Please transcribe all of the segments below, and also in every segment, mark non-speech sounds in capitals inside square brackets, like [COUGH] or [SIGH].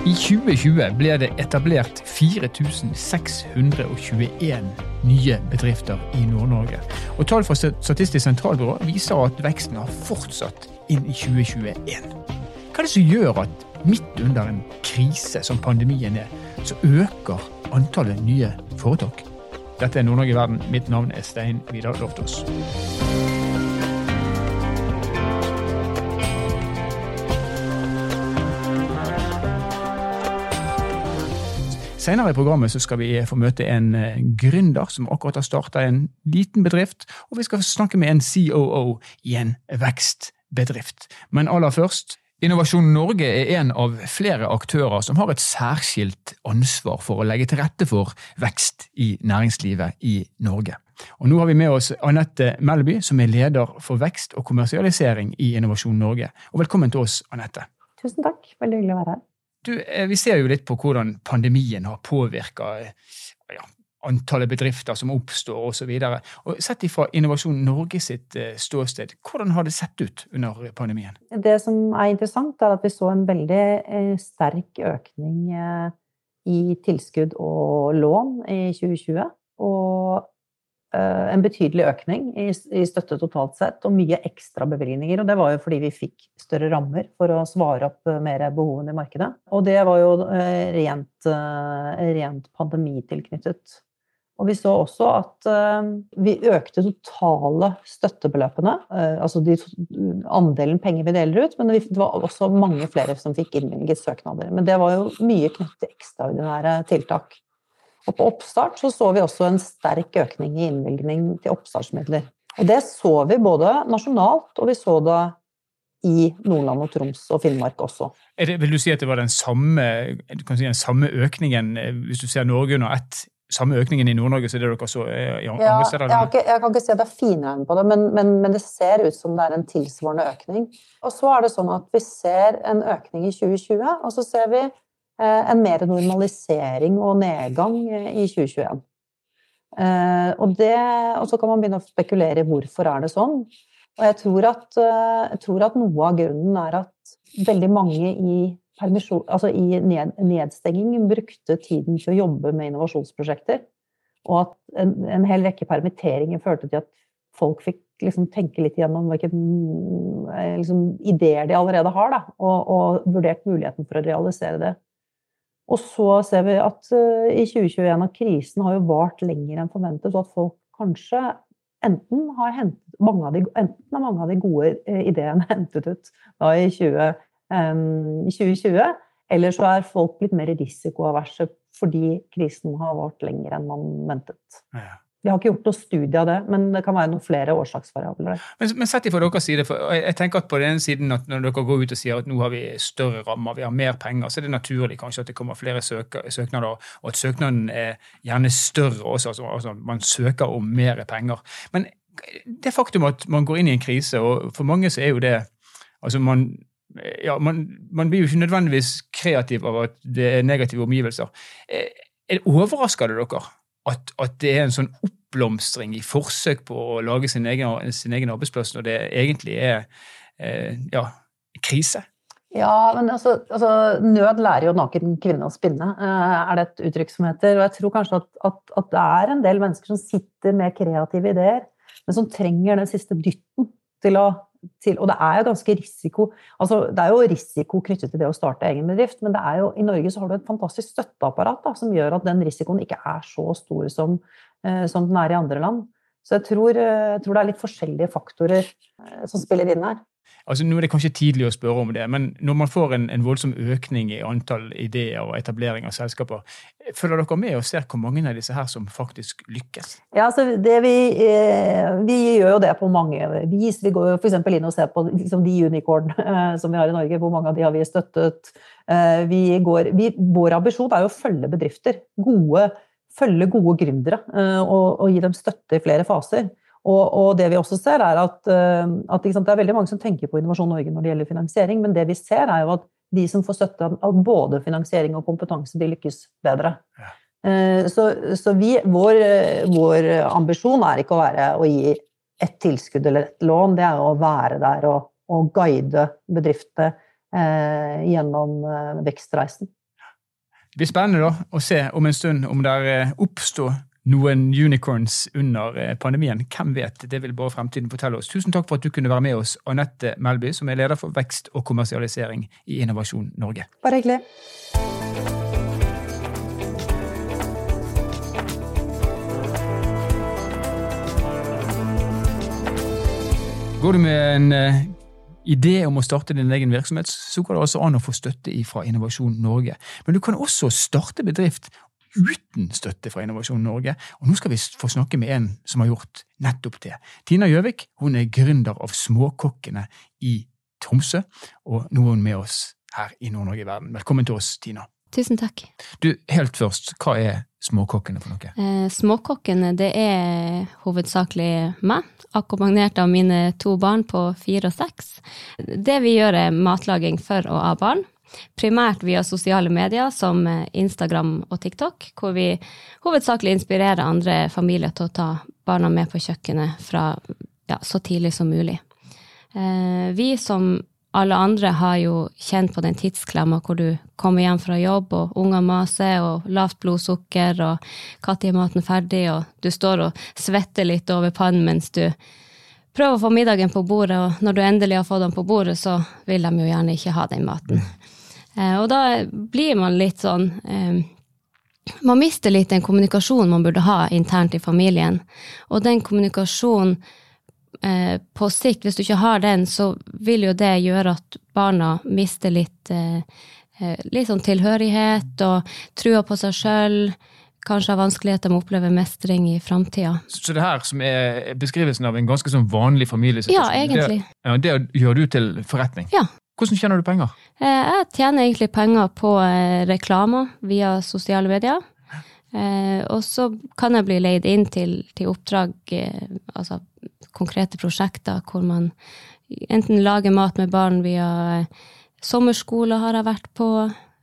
I 2020 ble det etablert 4621 nye bedrifter i Nord-Norge. Og Tall fra Statistisk sentralbyrå viser at veksten har fortsatt inn i 2021. Hva er det som gjør at midt under en krise som pandemien er, så øker antallet nye foretak? Dette er Nord-Norge i verden. Mitt navn er Stein Vidar Loftaas. Senere i programmet skal vi få møte en eh, gründer som akkurat har starta en liten bedrift, og vi skal snakke med en COO i en vekstbedrift. Men aller først, Innovasjon Norge er en av flere aktører som har et særskilt ansvar for å legge til rette for vekst i næringslivet i Norge. Og Nå har vi med oss Anette Melby, som er leder for vekst og kommersialisering i Innovasjon Norge. Og velkommen til oss, Anette. Tusen takk. Veldig hyggelig å være her. Du, eh, vi ser jo litt på hvordan pandemien har påvirka ja, antallet bedrifter som oppstår osv. Sett ifra Innovasjon Norge sitt eh, ståsted, hvordan har det sett ut under pandemien? Det som er interessant, er at vi så en veldig eh, sterk økning i tilskudd og lån i 2020. Og Eh, en betydelig økning i, støtte totalt sett, og mye ekstra bevilgninger. Og det var jo fordi vi fikk større rammer for å svare opp eh, mer behovene i markedet. Og det var jo eh, rent, rent pandemitilknyttet. Og vi så også at vi økte totale støttebeløpene, altså de, andelen penger vi deler ut, men det var også mange flere som fikk innvilget søknader. Men det var jo mye knyttet til ekstraordinære tiltak. Og på oppstart så, så vi også en sterk økning i innvilgning til oppstartsmidler. Og det så vi både nasjonalt, og vi så det i Nordland og Troms og Finnmark også. Det, vil du si at det var den samme, si, den samme økningen, eh, hvis du ser Norge under ett, samme økningen i Nord-Norge som det dere så i andre ja, steder? Jeg, ikke, jeg, kan ikke si at det er finregnet på det, men, men, men, det ser ut som det er en tilsvarende økning. Og så er det sånn at vi ser en økning i 2020, og så ser vi Eh, en mer normalisering og nedgang eh, i 2021. Eh, og, det, og, så kan man begynne å spekulere hvorfor er det sånn. Og jeg tror, at, jeg tror at noe av grunnen er at veldig mange i, altså i ned, brukte tiden til å jobbe med innovasjonsprosjekter. Og at en, en hel rekke permitteringer førte til at folk fikk liksom tenke litt gjennom hvilke liksom, ideer de allerede har, da, og, og vurdert muligheten for å realisere det. Og så ser vi at uh, i 2021 at krisen har jo vart lenger enn forventet, så at folk kanskje enten har hentet mange av de, enten har mange av de gode uh, ideene [LAUGHS] hentet ut da i 20, um, 2020, eller så er folk blitt mer risikoaverse fordi krisen har vart lenger enn man ventet. Ja. Vi har ikke gjort noe studie av det, men det kan være noen flere årsaksvariabler. Men, men sett ifra deres side, for jeg tenker at på den ene siden at når dere går ut og sier at nå har vi større rammer, vi har mer penger, så er det naturlig kanskje at det kommer flere søker, søknader, og at søknaden er gjerne større også, altså, altså man søker om mer penger. Men det faktum at man går inn i en krise, og for mange så er jo det altså man ja, man, man blir jo ikke nødvendigvis kreativ av at det er negative omgivelser. Eh, overrasker det dere at, at, det er en sånn oppblomstring i forsøk på å lage sin egen, sin egen arbeidsplass, når det egentlig er eh, ja, krise? Ja, men altså, altså, Nød lærer jo naken kvinne å spinne, eh, er det et uttrykk som heter. Og jeg tror kanskje at, at, at, det er en del mennesker som sitter med kreative ideer, men som trenger den siste dytten til å til, og det er jo ganske risiko altså Det er jo risiko knyttet til det å starte egen bedrift, men det er jo, i Norge så har du et fantastisk støtteapparat da, som gjør at den risikoen ikke er så stor som, eh, som den er i andre land. Så jeg tror, eh, jeg tror, det er litt forskjellige faktorer eh, som spiller inn her. Altså, nå er det kanskje tidlig å spørre om det, men når man får en, en voldsom økning i antall ideer og etablering av selskaper, følger dere med og ser hvor mange av disse her som faktisk lykkes? Ja, altså vi, eh, vi, gjør jo det på mange vis. Vi går f.eks. inn og ser på liksom, de unicorn eh, som vi har i Norge. Hvor mange av de har vi støttet? Eh, vi går, vi, vår ambisjon er jo å følge bedrifter. Gode, følge gode gründere og, og gi dem støtte i flere faser. Og, og, det vi også ser, er at, eh, at sant, det er veldig mange som tenker på Innovasjon Norge når det gjelder finansiering, men det vi ser, er jo at de som får støtte av både finansiering og kompetanse, de lykkes bedre. Ja. Eh, så, så vi, vår, vår, ambisjon er ikke å, være, å gi et tilskudd eller et lån, det er å være der og, og guide bedriftene eh, gjennom eh, vekstreisen. Det blir spennende da, å se om en stund om det oppstår noen unicorns under eh, pandemien. Hvem vet? Det vil bare fremtiden fortelle oss. Tusen takk for at du kunne være med oss, Anette Melby, som er leder for vekst og kommersialisering i Innovasjon Norge. Bare hyggelig. Går du med en uh, idé om å starte din egen virksomhet, så går det altså an å få støtte fra Innovasjon Norge. Men du kan også starte bedrift uten støtte fra Innovasjon Norge. Og nå skal vi få snakke med en som har gjort nettopp det. Tina Gjøvik hun er gründer av Småkokkene i Tromsø, og nå er hun med oss her i Nord-Norge i verden. Velkommen til oss, Tina. Tusen takk. Du, Helt først, hva er Småkokkene for noe? Eh, småkokkene det er hovedsakelig meg, akkompagnert av mine to barn på fire og seks. Det vi gjør er matlaging for og av barn. Primært via sosiale medier som eh, Instagram og TikTok, hvor vi hovedsakelig inspirerer andre familier til å ta barna med på kjøkkenet fra ja, så tidlig som mulig. Eh, vi som alle andre har jo kjent på den tidsklemma hvor du kommer hjem fra jobb, og unger maser, og lavt blodsukker, og når er maten ferdig, og du står og svetter litt over pannen mens du prøver å få middagen på bordet, og når du endelig har fått den på bordet, så vil de jo gjerne ikke ha den maten. Eh, og da blir man litt sånn eh, Man mister litt den kommunikasjonen man burde ha internt i familien. Og den kommunikasjonen eh, på sikt, hvis du ikke har den, så vil jo det gjøre at barna mister litt, litt sånn tilhørighet og trua på seg sjøl. Kanskje har vanskeligheter med å oppleve mestring i framtida. Så det her som er beskrivelsen av en ganske sånn vanlig familiesituasjon, ja, egentlig. Det, ja, det gjør du til forretning? Ja. Hvordan tjener du penger? Eh, jeg tjener egentlig penger på eh, reklamer via sosiale medier. Og så kan jeg bli leid inn til, til oppdrag, altså konkrete prosjekter hvor man enten lager mat med barn via sommerskole har jeg vært på,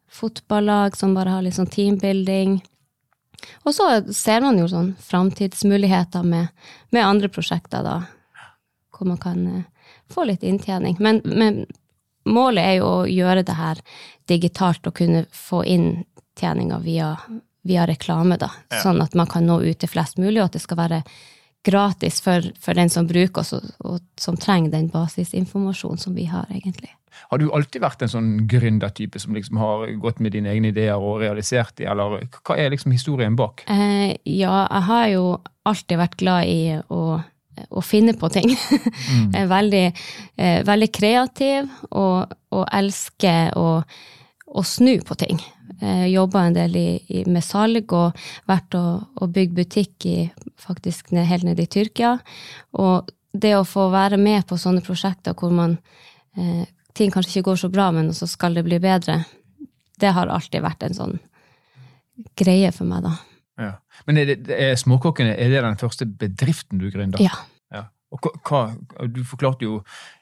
fotballag som bare har litt sånn teambuilding. Og så ser man jo sånn framtidsmuligheter med, med, andre prosjekter, da, hvor man kan eh, få litt inntjening. Men, men, målet er jo å gjøre det her digitalt og kunne få inntjeninga via, via reklame, da. Ja. Sånn at man kan nå ut til flest mulig, og at det skal være gratis for, for den som bruker oss, og, og, som trenger den basisinformasjonen som vi har, egentlig. Har du alltid vært en sånn gründertype som liksom har gått med dine egne ideer og realisert de, eller hva er liksom historien bak? Eh, ja, jeg har jo alltid vært glad i å, å finne på ting. [LAUGHS] Mm. veldig, eh, veldig, kreativ og, og elsker å, å snu på ting eh, jobba en del i, i, med salg og vært og, og bygd butikk i, faktisk ned, helt nede i Tyrkia. Og det å få være med på sånne prosjekter hvor man eh, ting kanskje ikke går så bra, men så skal det bli bedre, det har alltid vært en sånn greie for meg, da. Ja. Men er, det, er Småkokkene er det den første bedriften du gründer? Ja. Og hva, Du forklarte jo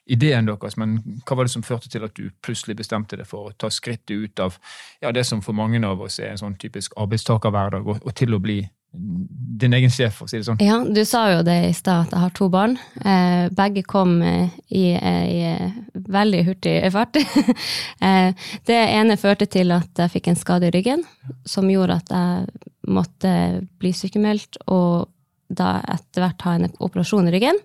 ideen deres, men hva var det som førte til at du plutselig bestemte deg for å ta skrittet ut av ja, det som for mange av oss er en sånn typisk arbeidstakerhverdag, og, og, til å bli din egen sjef, for å si det sånn? Ja, du sa jo det i stad, at jeg har to barn. Eh, begge kom eh, i, eh, i, i veldig hurtig fart. [LAUGHS] eh, det ene førte til at jeg fikk en skade i ryggen, som gjorde at jeg måtte bli sykemeldt, og da etter hvert ha en operasjon i ryggen.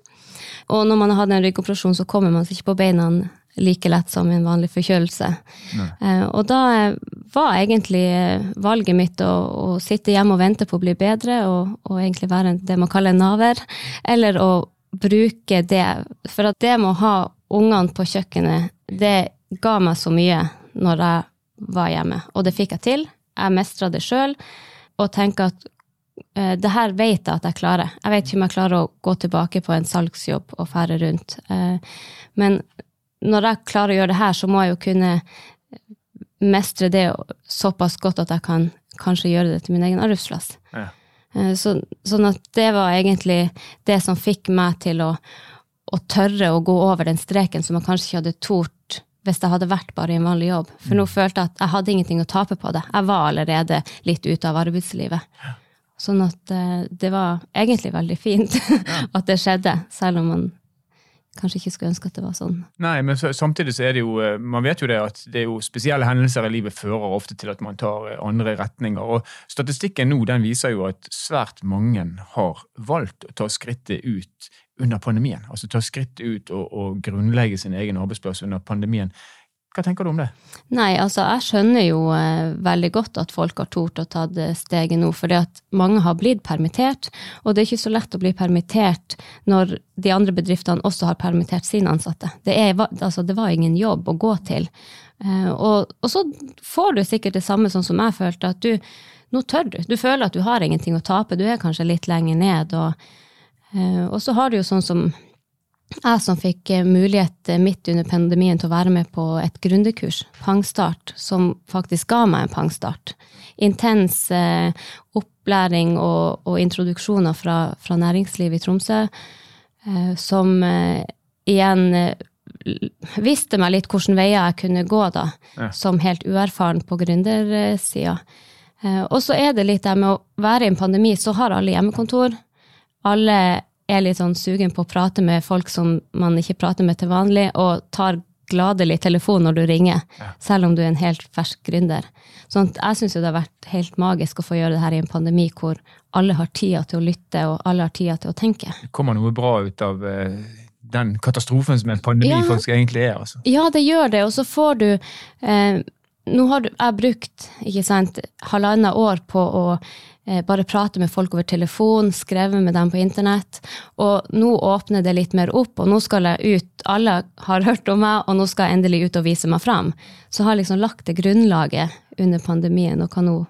Og når man har hatt en ryggoperasjon, så kommer man seg ikke på beina like lett som en vanlig forkjølelse. Eh, og da var egentlig valget mitt å, å, sitte hjemme og vente på å bli bedre, og, og egentlig være det man kaller en naver, eller å bruke det. For at det med å ha ungene på kjøkkenet, det ga meg så mye når jeg var hjemme. Og det fikk jeg til. Jeg mestra det sjøl. Og tenker at uh, det her vet jeg at jeg klarer. Jeg vet ikke om jeg klarer å gå tilbake på en salgsjobb og fære rundt. Men når jeg klarer å gjøre det her, så må jeg jo kunne mestre det såpass godt at jeg kan kanskje gjøre det til min egen arbeidsplass. Ja. Uh, så, sånn at det var egentlig det som fikk meg til å, å tørre å gå over den streken som jeg kanskje ikke hadde tort hvis jeg hadde vært bare i en vanlig jobb. For nå mm. følte jeg at jeg hadde ingenting å tape på det. Jeg var allerede litt ute av arbeidslivet. Sånn at eh, det var egentlig veldig fint [LAUGHS] at det skjedde, selv om man kanskje ikke skulle ønske at det var sånn. Nei, men samtidig så er det jo eh, Man vet jo det at det er jo spesielle hendelser i livet fører ofte til at man tar eh, andre retninger. Og statistikken nå den viser jo at svært mange har valgt å ta skrittet ut under pandemien. Altså ta skrittet ut og, og grunnlegge sin egen arbeidsplass under pandemien. Hva tenker du om det? Nei, altså jeg skjønner jo eh, veldig godt at folk har tort å ta steget nå, fordi at mange har blitt permittert, og det er ikke så lett å bli permittert når de andre bedriftene også har permittert sine ansatte. Det, er, altså, det var ingen jobb å gå til. Eh, og, og, så får du sikkert det samme sånn som jeg følte, at du, nå tør du. Du føler at du har ingenting å tape, du er kanskje litt lenger ned, og, eh, og så har du jo sånn som jeg som fikk eh, mulighet eh, midt under pandemien til å være med på et grundekurs, Pangstart, som faktisk ga meg en pangstart. Intens eh, opplæring og, og introduksjoner fra, fra, næringslivet i Tromsø, eh, som eh, igjen viste meg litt hvilke veier jeg kunne gå da, ja. som helt uerfaren på gründersida. og så er det litt det med å være i en pandemi, så har alle hjemmekontor. Alle er litt sånn sugen på å prate med folk som man ikke prater med til vanlig, og tar gladelig telefon når du ringer, ja. selv om du er en helt fersk gründer. Sånn, jeg syns det har vært helt magisk å få gjøre det her i en pandemi hvor alle har tida til å lytte, og alle har tida til å tenke. Det kommer noe bra ut av uh, den katastrofen som en pandemi ja. faktisk egentlig er. Altså. Ja, det gjør det, og så får du eh, Nå har jeg brukt ikke sant, halvannet år på å Eh, bare prate med folk over telefon, skrevet med dem på internett. Og nå åpner det litt mer opp, og nå skal jeg ut. Alle har hørt om meg, og nå skal jeg endelig ut og vise meg fram. Så jeg har liksom lagt det grunnlaget under pandemien, og kan nå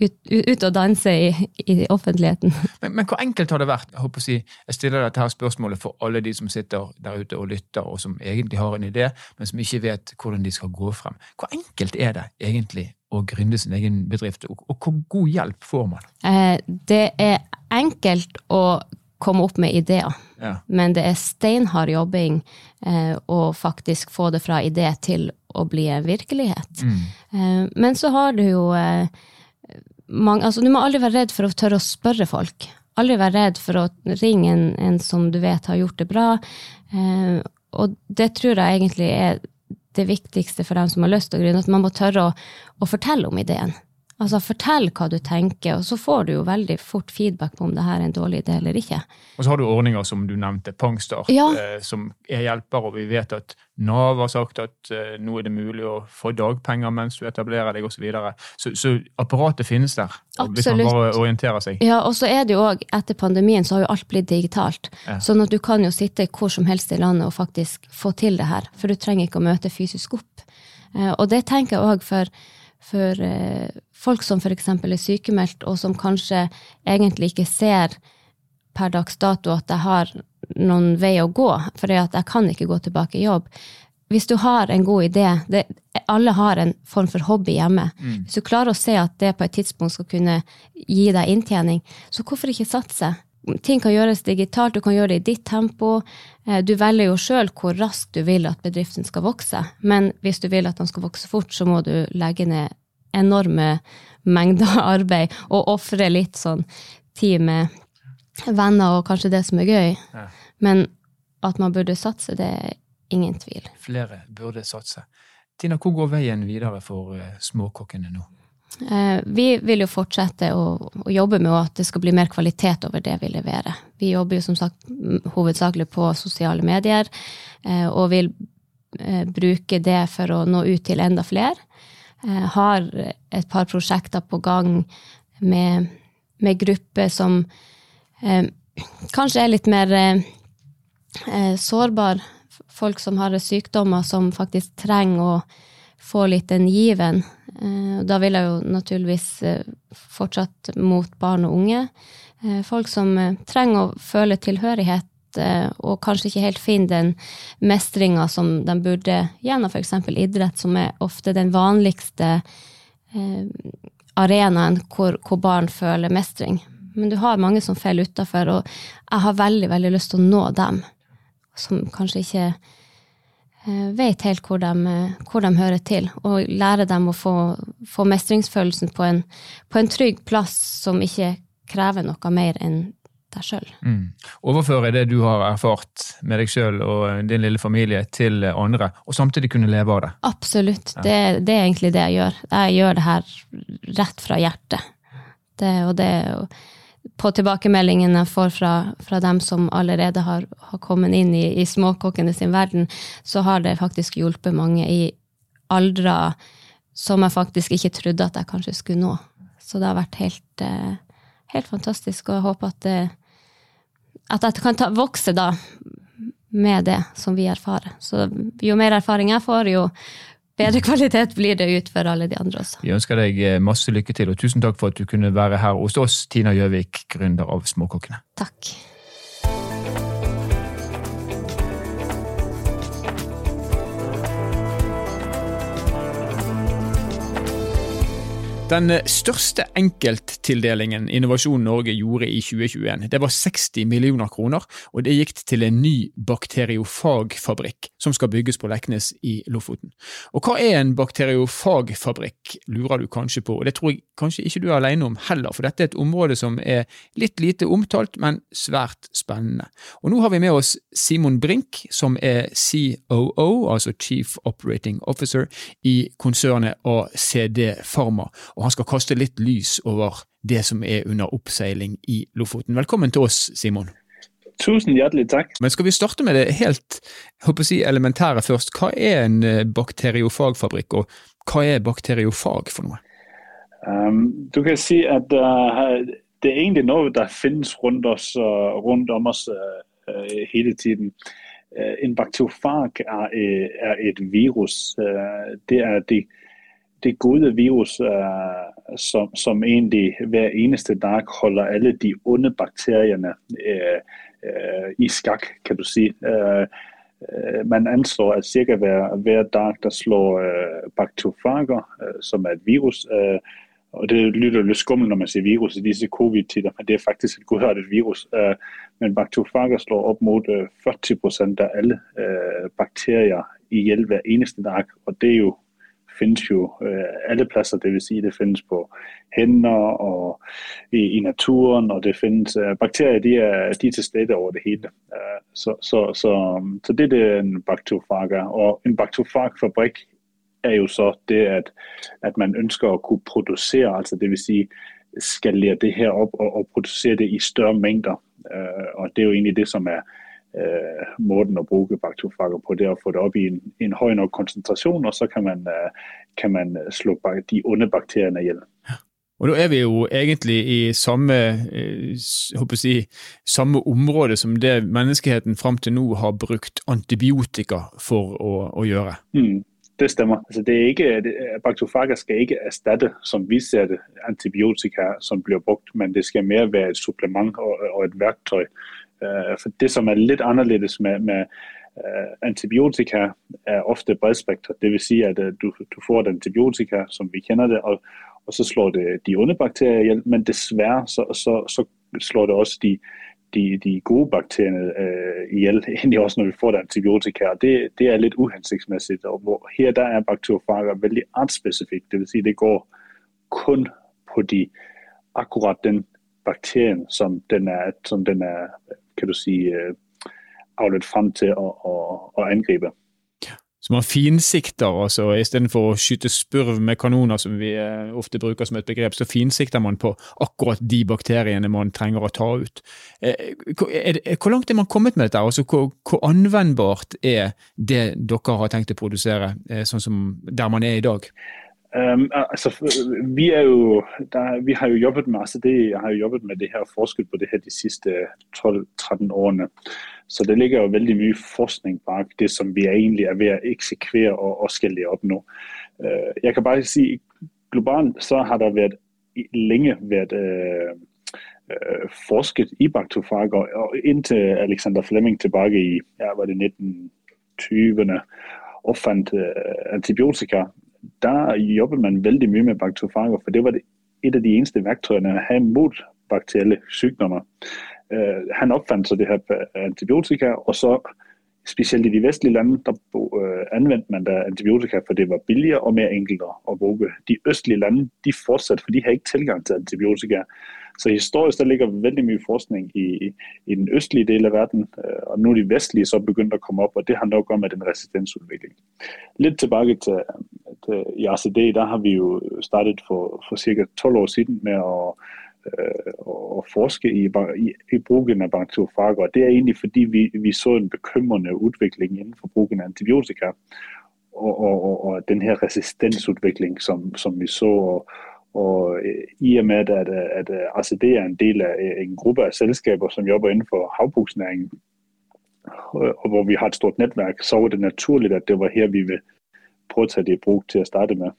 ut, ut og danse i, i offentligheten. [LAUGHS] Men, men, hvor enkelt har det vært? Jeg, håper å si, jeg stiller dette her spørsmålet for alle de som sitter der ute og lytter, og som egentlig har en idé, men som ikke vet hvordan de skal gå frem. Hvor enkelt er det egentlig å gründe sin egen bedrift, og, og hvor god hjelp får man? Eh, det er enkelt å komme opp med ideer, ja. men det er steinhard jobbing eh, å faktisk få det fra idé til å bli en virkelighet. Mm. Eh, men så har du jo eh, mange, altså, Du må aldri være redd for å tørre å spørre folk. Aldri være redd for å ringe en, en som du vet har gjort det bra. Eh, og det tror jeg egentlig er det viktigste for dem som har lyst til å gründe, at man må tørre å, å fortelle om ideen. Altså Fortell hva du tenker, og så får du jo veldig fort feedback på om det her er en dårlig idé eller ikke. Og så har du ordninger som du nevnte, Pangstart, ja. eh, som er hjelper, og vi vet at Nav har sagt at eh, nå er det mulig å få dagpenger mens du etablerer deg, osv. Så, videre. så Så apparatet finnes der, Absolutt. hvis man bare orienterer seg. Ja, og så er det jo òg, etter pandemien så har jo alt blitt digitalt. Ja. Sånn at du kan jo sitte hvor som helst i landet og faktisk få til det her, for du trenger ikke å møte fysisk opp. Eh, og det tenker jeg òg for for eh, folk som f.eks. er sykemeldt, og som kanskje egentlig ikke ser per dags dato at jeg har noen vei å gå, for jeg kan ikke gå tilbake i jobb. Hvis du har en god idé det, Alle har en form for hobby hjemme. Mm. Hvis du klarer å se at det på et tidspunkt skal kunne gi deg inntjening, så hvorfor ikke satse? Ting kan gjøres digitalt, du kan gjøre det i ditt tempo. Eh, du velger jo sjøl hvor raskt du vil at bedriften skal vokse. Men hvis du vil at den skal vokse fort, så må du legge ned enorme mengder [LAUGHS] arbeid og ofre litt sånn tid med venner og kanskje det som er gøy. Men at man burde satse, det er ingen tvil. Flere burde satse. Tina, hvor går veien videre for uh, småkokkene nå? Uh, vi vil jo fortsette å, å, jobbe med at det skal bli mer kvalitet over det vi leverer. Vi jobber jo som sagt hovedsakelig på sosiale medier, uh, og vil bruke det for å nå ut til enda flere. Eh, har et par prosjekter på gang med, med grupper som eh, kanskje er litt mer eh, eh. Folk som har sykdommer som faktisk trenger å få litt den given. Eh, da vil jeg jo naturligvis eh, fortsatt mot barn og unge. Folk som trenger å føle tilhørighet Eh, og kanskje ikke helt finner den mestringa som de burde gjennom f.eks. idrett, som er ofte den vanligste eh, arenaen hvor, hvor, barn føler mestring. Men du har mange som faller utafor, og jeg har veldig veldig lyst til å nå dem, som kanskje ikke eh, vet helt hvor de, hvor de, hører til, og lære dem å få, få mestringsfølelsen på en, på en trygg plass som ikke krever noe mer enn deg sjøl. Mm. Overføre det du har erfart med deg sjøl og din lille familie til andre, og samtidig kunne leve av det. Absolutt. Ja. Det, det, er egentlig det jeg gjør. Jeg gjør det her rett fra hjertet. Det, og det på tilbakemeldingene jeg får fra, fra dem som allerede har, har kommet inn i, i småkokkene sin verden, så har det faktisk hjulpet mange i aldre som jeg faktisk ikke trodde at jeg kanskje skulle nå. Så det har vært helt, eh, helt fantastisk, og jeg håper at, det, at jeg kan ta, vokse da med det som vi erfarer. Så jo mer erfaring jeg får, jo bedre kvalitet blir det ut for alle de andre også. Vi ønsker deg eh, masse lykke til, og tusen takk for at du kunne være her hos oss, Tina Gjøvik, gründer av Småkokkene. Takk. Den største enkelttildelingen Innovasjon Norge gjorde i 2021, det var 60 millioner kroner, og det gikk til en ny bakteriofagfabrikk som skal bygges på Leknes i Lofoten. Og hva er en bakteriofagfabrikk, lurer du kanskje på, og det tror jeg kanskje ikke du er alene om heller, for dette er et område som er litt lite omtalt, men svært spennende. Og nå har vi med oss Simon Brink, som er COO, altså Chief Operating Officer, i konsernet ACD Pharma og han skal kaste litt lys over det som er under oppseiling i Lofoten. Velkommen til oss, Simon. Tusen hjertelig takk. Men Skal vi starte med det helt si, elementære først. Hva er en eh, bakteriofagfabrikk, og hva er bakteriofag for noe? Um, du kan si at uh, det er egentlig noe der finnes rundt, oss, uh, rundt om oss uh, hele tiden. en bakteriofag er, er, et virus. det er de det gode virus, uh, som, som, egentlig hver eneste dag holder alle de onde bakteriene uh, uh, i skak, kan du si. man anslår at ca. Hver, hver, dag der slår bakteriofager, som er et virus og Det lyder litt skummelt når man sier virus i disse covid-tider, men det er faktisk et godartet virus. Men bakteriofager slår opp mot 40% av alle bakterier i hjel hver eneste dag. og Det er jo findes jo øh, alle plasser. Det vil sige, det finnes på hænder og i, i naturen. og det finnes øh, Bakterier de er, de er, til stede over det hele. Øh, så, så, så, så, det er det en bakteriofag er. Og en bakteriofagfabrikk er jo så det at, at man ønsker å kunne producere, altså det vil sige, skalere det her opp og, og producere det i større mængder. og Det er jo egentlig det som er øh, måten å bruke bakteriofager på, det er å få det opp i en, en høy nok konsentrasjon, og så kan man, øh, kan man øh, slå de onde bakteriene i hjel. Og Da er vi jo egentlig i samme, eh, si, samme område som det menneskeheten fram til nå har brukt antibiotika for å, å gjøre. Mm, det stemmer. Altså, det er ikke, det, bakteriofager skal ikke erstatte, som vi ser det, antibiotika som blir brukt, men det skal mer være et supplement og, og et verktøy for Det som er litt annerledes med, med øh, antibiotika, er ofte bredspektret. Dvs. Si at øh, du, du, får et antibiotika som vi kjenner det, og, og så slår det de onde bakterier ihjel. Men dessverre så, så, så slår det også de, de, de gode bakteriene øh, ihjel, [LAUGHS] egentlig også når vi får det antibiotika. og Det, det er litt uhensiktsmessig. og Her der er bakteriofager veldig artsspesifikt. Dvs. Si det går kun på de, akkurat den bakterien som den er, som den er kan du si, avløp fram til å, å, å angripe. Så man finsikter, altså istedenfor å skyte spurv med kanoner, som vi øh, ofte bruker som et begrep, så finsikter man på akkurat de bakteriene man trenger å ta ut. Eh, hvor langt er man kommet med dette? Altså, hvor, hvor anvendbart er det dere har tenkt å produsere, eh, sånn som der man er i dag? Um, altså, vi, er jo, der, vi har jo jobbet med altså det, jeg har jo jobbet med det her forsket på det her de siste 12-13 årene. Så det ligger jo veldig mye forskning bak det som vi egentlig er ved å eksekvere og, og skalere opp nå. Uh, jeg kan bare si globalt så har det vært, lenge vært uh, uh, forsket i baktofager, Og inntil Alexander Flemming tilbake i ja, var det 1920-erne oppfant antibiotika der jobbet man veldig mye med bakteriofager, for det var det et av de eneste verktøyene å ha mot bakterielle sykdommer. Uh, han oppfant så det her antibiotika, og så spesielt i de vestlige landene der uh, anvendte man da antibiotika, for det var billigere og mer enkelt å bruke. De østlige landene de fortsatte, for de har ikke tilgang til antibiotika. Så historisk der ligger veldig mye forskning i, i den østlige del av verden, øh, og nå er de vestlige så begynt å komme opp, og det har noe med den resistensutvikling. Litt tilbake til, til i ACD, der har vi jo startet for, for ca. 12 år siden med å og forske i, i, i, bruken av bakteriofager. Det er egentlig fordi vi, vi, så en bekymrende utvikling innenfor bruken av antibiotika. Og, og, og den her resistensutvikling som, som vi så. Og, og, i og med at, at ACD er en del av en gruppe av selskaper som jobber innenfor havbruksnæringen, og hvor vi har et stort nettverk, så var det naturlig at det var her vi ville prøve å ta det i bruk til å starte med.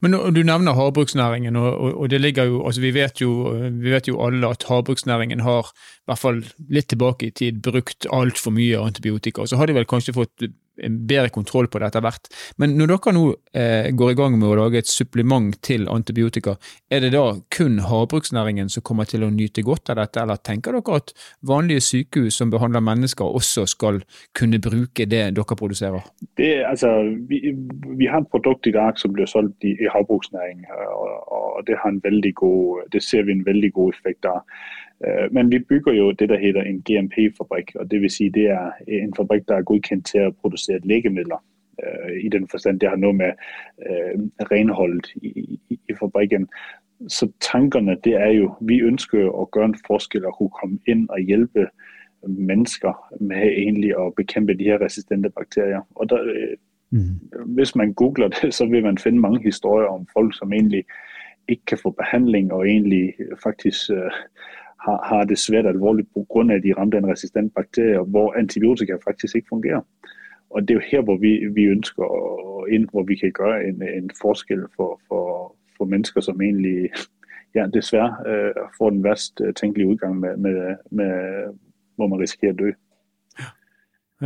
Men Du nevner havbruksnæringen, og, det ligger jo, altså vi vet jo, vi vet jo alle at havbruksnæringen har, i hvert fall litt tilbake i tid, brukt altfor mye antibiotika. og Så har de vel kanskje fått bedre kontroll på det etter hvert. Men når dere nå eh, går i gang med å lage et supplement til antibiotika, er det da kun havbruksnæringen som kommer til å nyte godt av dette, eller tenker dere at vanlige sykehus som behandler mennesker, også skal kunne bruke det dere produserer? Det, altså, vi, vi, har et produkt i dag som blir solgt i, i havbruksnæringen, og, og det, god, det ser vi en veldig god effekt av. Øh, men vi bygger jo det, der heter en GMP-fabrik, og det vil si det er en fabrik, der er godkendt til å produsere legemidler. Øh, I den forstand, det har noe med øh, renholdet i, i, i fabrikken. Så tankene, det er jo, vi ønsker å gjøre en forskjell og kunne komme inn og hjelpe mennesker med egentlig å bekjempe de her resistente bakterier. Og der, mm. Hvis man googler det, så vil man finne mange historier om folk som egentlig ikke kan få behandling, og egentlig faktisk har, har det svært alvorlig pga. de ramte en resistent bakterie, hvor antibiotika faktisk ikke fungerer. Og Det er jo her hvor vi, vi ønsker inn, hvor vi kan gjøre en, en forskjell for, for, for, mennesker som egentlig ja, dessverre uh, får den verst tenkelige utgang, med, med, med, hvor man risikerer å dø.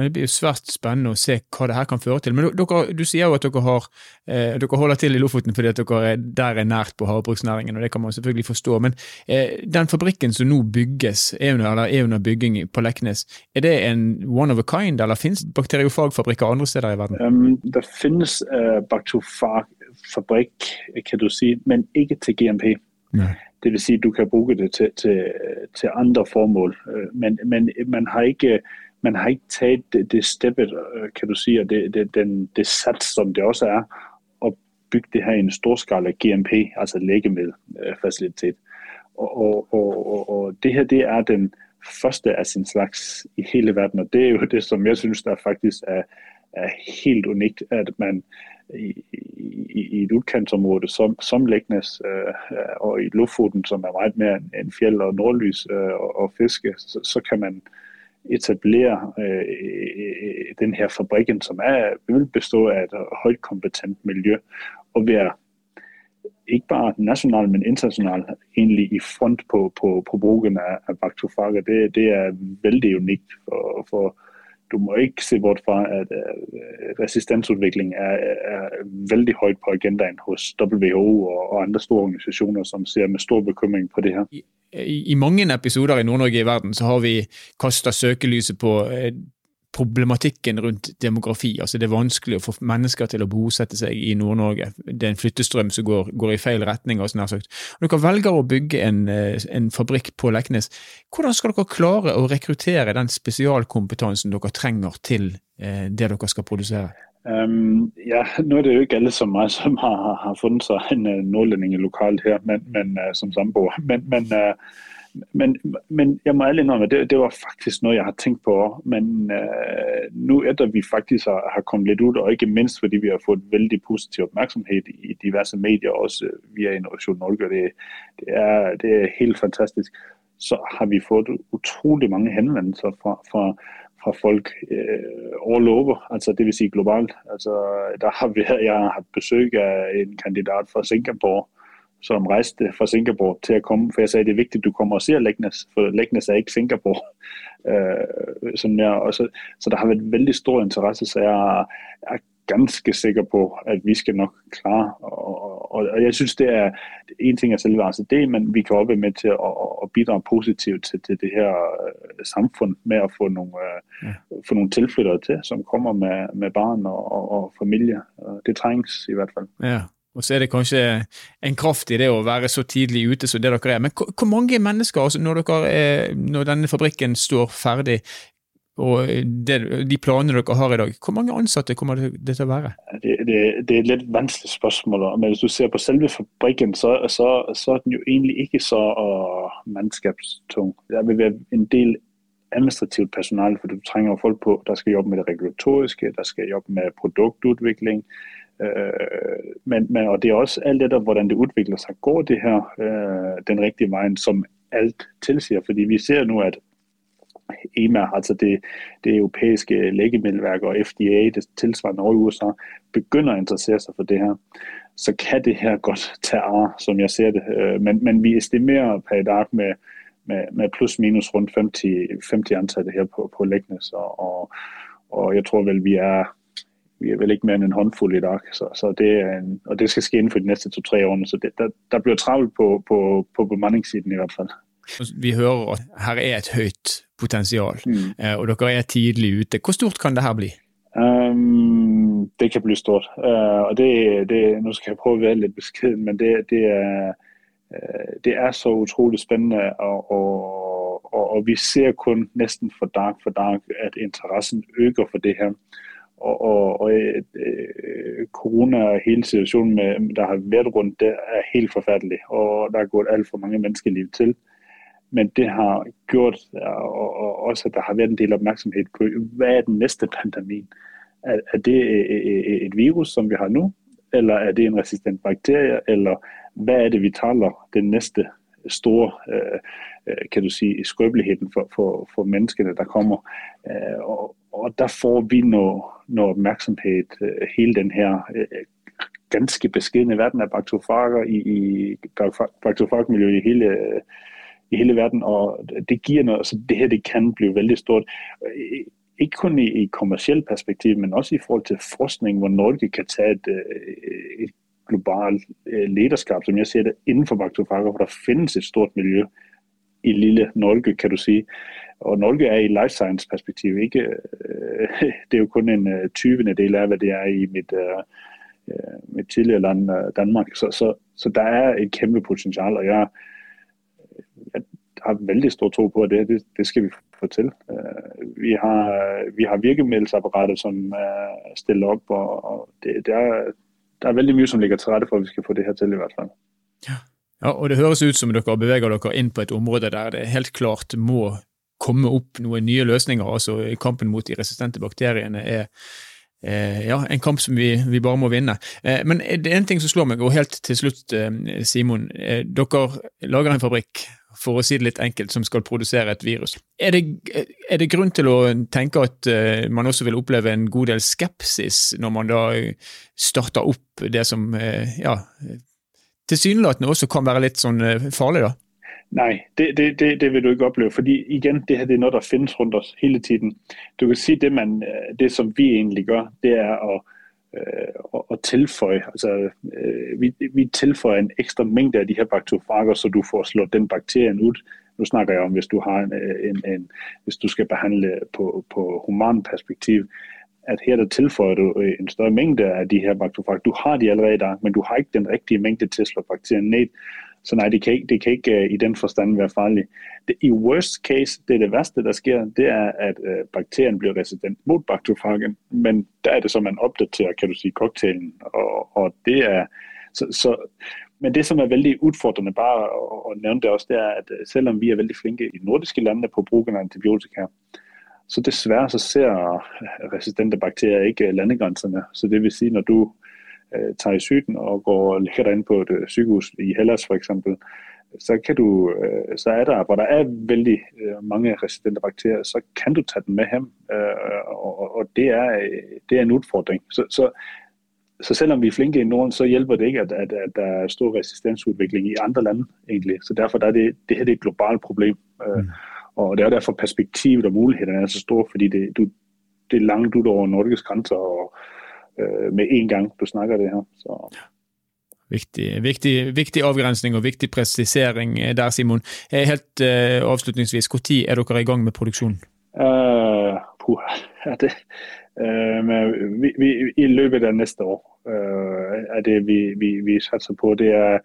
Det blir jo svært spennende å se hva det her kan føre til. Men dere, du sier jo at dere, har, eh, dere holder til i Lofoten fordi at dere er, der er nært på havbruksnæringen, og det kan man selvfølgelig forstå. Men eh, den fabrikken som nå bygges, er under, eller er under bygging på Leknes, er det en one of a kind, eller finnes bakteriofagfabrikker andre steder i verden? Um, det finnes uh, bakteriofagfabrikk, kan du si, men ikke til GMP. Nei. Det vil si du kan bruke det til, til, til andre formål, øh, men, men man har ikke man har ikke taget det, det steppet, øh, kan du sige, og det, det, den, det sats, som det også er, at bygge det her i en storskala GMP, altså lægemiddelfacilitet. Og, og, og, og, det her, det er den første af sin slags i hele verden, og det er jo det, som jeg synes, der faktisk er, er helt unikt, at man i, i, i et udkantsområde som, som Lægnes øh, og i Lofoten, som er meget mere end fjeld og nordlys øh, og, og fiske, så, så kan man etablere øh, den her fabrikken, som er, vil bestå av et høyt kompetent miljø, og være ikke bare nasjonal, men internasjonal egentlig i front på, på, på bruken av, bakteriofager. Det, det, er veldig unikt. For, for, du må ikke se bort fra at uh, resistensutvikling er, er, veldig høyt på agendaen hos WHO og, og andre store organisasjoner som ser med stor bekymring på det her i, mange episoder i Nord-Norge i verden så har vi kasta søkelyset på eh, problematikken rundt demografi. altså Det er vanskelig å få mennesker til å bosette seg i Nord-Norge. Det er en flyttestrøm som går, går i feil retning. og sånn sagt. Dere velger å bygge en, eh, en, fabrikk på Leknes. Hvordan skal dere klare å rekruttere den spesialkompetansen dere trenger til eh, det dere skal produsere? Um, ja, Nå er det jo ikke alle som meg som har, har funnet seg en uh, nordlending lokalt her men, men, uh, som samboer. Men, men, uh, men, men, jeg må ærlig innrømme det, det var faktisk noe jeg har tenkt på. Men nå etter vi faktisk har, har, kommet litt ut, og ikke minst fordi vi har fått veldig positiv oppmerksomhet i diverse medier, også via Innovasjon Norge, det, det, er, det er helt fantastisk, så har vi fått utrolig mange henvendelser fra, fra fra folk eh, all over, altså vil si globalt. Altså, der har vi, jeg har hatt besøk av en kandidat fra Singapore som reiste fra Singapore til å komme. For jeg sa det er viktig du kommer og ser Leknes, for Leknes er ikke Singapore. Uh, jeg, så, så, det har vært veldig stor interesse. Så jeg er ganske sikker på at vi skal nok klare. Og, og, og jeg synes det er en ting er selve ACD, men vi kan også være med til å, å bidra positivt til, til, det her uh, samfunn med å få noen, uh, ja. få noen tilflyttere til som kommer med, med barn og, og, familie. Det trengs i hvert fall. Ja. Og så er det kanskje en kraft i det å være så tidlig ute som det dere er. Men hvor mange mennesker, altså når, er, når denne fabrikken står ferdig, og det, de planene dere har i dag, hvor mange ansatte kommer det, til å være? Det, det, det, er et litt vanskelig spørsmål. Men hvis du ser på selve fabrikken, så, så, så er den jo egentlig ikke så uh, mannskapstung. Det vil være en del administrativt personale, for du trenger folk på, der skal jobbe med det regulatoriske, der skal jobbe med produktutvikling. Uh, men, men, og det er også alt det der, hvordan det utvikler seg. Går det her uh, den riktige veien, som alt tilsier? Fordi vi ser nå at EMA, altså det, det europæiske lægemiddelværk og FDA, det tilsvarende over i USA, begynder at interessere sig for det her, så kan det her godt tage ar, som jeg ser det. Øh, men, men vi estimerer per i dag med, med, med plus minus rundt 50, 50 ansatte her på, på Lægnes, og, og, og jeg tror vel, vi er vi er vel ikke mere end en håndfuld i dag, så, så det er en, og det skal ske inden for de næste to-tre år, så det, der, der bliver travlt på, på, på bemandingssiden i hvert fald. Vi hører at her er et høyt potensial, mm. Eh, og dere er tidlig ute. Hvor stort kan det her bli? Um, det kan bli stort. Uh, og det, det, nå skal jeg prøve å være litt beskjeden, men det, det, er, uh, det er så utrolig spennende. Og, og, og, vi ser kun nesten for dag for dag at interessen øker for det her. Og, og, og korona og hele situasjonen med, der har vært rundt, det er helt forferdelig. Og der er gått altfor mange menneskeliv til men det har gjort og, og også, at der har vært en del oppmerksomhet på hva er den neste pandemien. Er, er det et virus som vi har nå, eller er det en resistent bakterie, eller hva er det vi taler den neste store øh, øh, kan du si, skrøpeligheten for, for, for menneskene der kommer. Øh, og, og der får vi noe, noe oppmerksomhet, hele den her ganske beskjedne verden av bakteriofager i, i i hele i hele verden, og det giver noget, så det her det kan blive vældig stort. Ikke kun i, i kommersielt perspektiv, men også i forhold til forskning, hvor Norge kan tage et, øh, et globalt øh, lederskab, som jeg ser det, inden for bakteriofager, hvor der findes et stort miljø i lille Norge, kan du sige. Og Norge er i life science perspektiv ikke, øh, det er jo kun en 20. del af, hvad det er i mit, mit tidligere land, Danmark. Så, så, så der er et kæmpe potentiale, og jeg har veldig stor tro på, at det, det, det skal vi få til. Øh, vi har, vi har virkemiddelapparatet som stiller opp, og, og det, det, er, det er veldig mye som ligger til rette for at vi skal få det her til, i hvert fall. Ja. ja, og Det høres ut som dere beveger dere inn på et område der det helt klart må komme opp noen nye løsninger. altså Kampen mot de resistente bakteriene er Eh, ja, en kamp som vi, vi, bare må vinne. Eh, men det er en ting som slår meg, og helt til slutt, eh, Simon. dere lager en fabrikk, for å si det litt enkelt, som skal produsere et virus. Er det, er det grunn til å tenke at man også vil oppleve en god del skepsis når man da starter opp det som ja, tilsynelatende også kan være litt sånn farlig, da? Nej, det, det, det, det vil du ikke opleve, fordi igen, det her det er noget, der findes rundt os hele tiden. Du kan sige, det, man, det som vi egentlig gør, det er at, øh, at tilføje, altså øh, vi, vi tilføjer en ekstra mængde af de her bakteriofager, så du får slået den bakterien ud. Nu snakker jeg om, hvis du har en, en, en hvis du skal behandle på, på human perspektiv, at her der tilføjer du en større mængde af de her bakteriofager. Du har de allerede der, men du har ikke den rigtige mængde til at slå bakterien ned. Så nej, det kan ikke, det kan ikke uh, i den forstand være farligt. Det, I worst case, det er det værste, der sker, det er, at uh, bakterien bliver resistent mod bakteriofagen, men der er det så, man opdaterer, kan du sige, cocktailen, og, og det er, så, så, men det, som er veldig udfordrende bare at nævne det også, det er, at uh, selvom vi er veldig flinke i nordiske lande på brugen af antibiotika, så desværre så ser resistente bakterier ikke landegrænserne. Så det vil sige, når du øh, tager i syden og går og ligger derinde på et øh, sygehus i Hellas for eksempel, så kan du, øh, så er der, hvor der er vældig øh, mange resistente bakterier, så kan du tage dem med hjem, øh, og, og det, er, det er en udfordring. Så, så, så selvom vi er flinke i Norden, så hjælper det ikke, at, at, at der er stor resistensudvikling i andre lande egentlig. Så derfor der er det, det her det er et globalt problem. Øh, mm. Og det er derfor perspektivet og mulighederne er så store, fordi det, du, det er langt ud over Norges grænser, og, Øh, med en gang du snakker det her. Så. Viktig, viktig, viktig, avgrensning og viktig presisering der, Simon. Helt uh, avslutningsvis, når er dere i gang med produksjonen? Uh, puh, det, uh, vi, vi, I løpet av neste år. Uh, er det, vi, vi, vi satser på. Det er,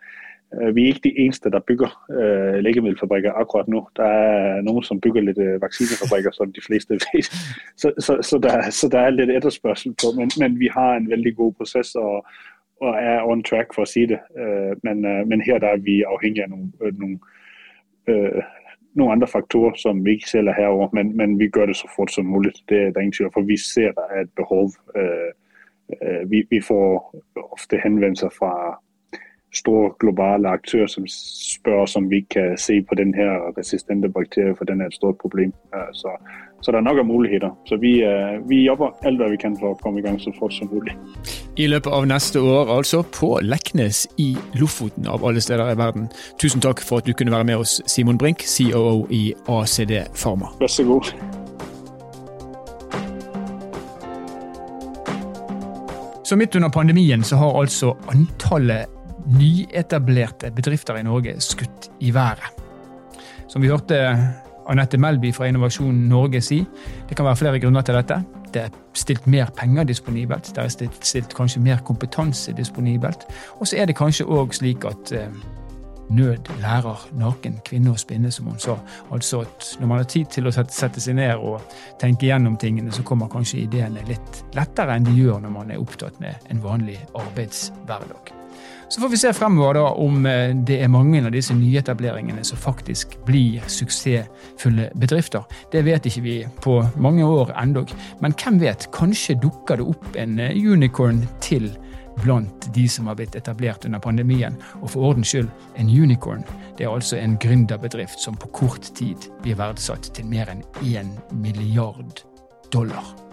vi er ikke de eneste, der bygger øh, legemiddelfabrikker akkurat nå. Der er noen som bygger litt vaksinefabrikker, som de fleste [LAUGHS] vet. Så, så, så, der, så der, er litt etterspørsel på. Men, men, vi har en veldig god prosess og, og er on track, for å si det. Øh, men, øh, men, her er vi avhengig av noen, øh, nogle andre faktorer, som vi ikke selv er herover, men, men vi gør det så fort som muligt. Det er der ingen tvivl for vi ser, der er et behov. Øh, øh, vi, vi får ofte henvendelser fra store globale aktører, som spør om vi kan se på den her resistente bakterien, for den er et stort problem. Så, så det er nok av muligheter. Så vi, vi jobber alt hva vi kan for å komme i gang så fort som mulig. I løpet av neste år, altså på Leknes i Lofoten, av alle steder i verden. Tusen takk for at du kunne være med oss, Simon Brink, COO i ACD Pharma. Vær så god. Så midt under pandemien så har altså antallet nyetablerte bedrifter i Norge skutt i været. Som vi hørte Anette Melby fra Innovasjon Norge si, det kan være flere grunner til dette. Det er stilt mer penger disponibelt, det er stilt, stilt kanskje mer kompetanse disponibelt. Og så er det kanskje òg slik at eh, nød lærer naken kvinne å spinne, som hun sa. Altså at når man har tid til å sette seg ned og tenke gjennom tingene, så kommer kanskje ideene litt lettere enn de gjør når man er opptatt med en vanlig arbeidshverdag. Så får vi se fremover da om eh, det er mange av disse nyetableringene som faktisk blir suksessfulle bedrifter. Det vet ikke vi på mange år endog. Men hvem vet, kanskje dukker det opp en eh, unicorn til blant de som har blitt etablert under pandemien. Og for ordens skyld, en unicorn det er altså en gründerbedrift som på kort tid blir verdsatt til mer enn én milliard dollar.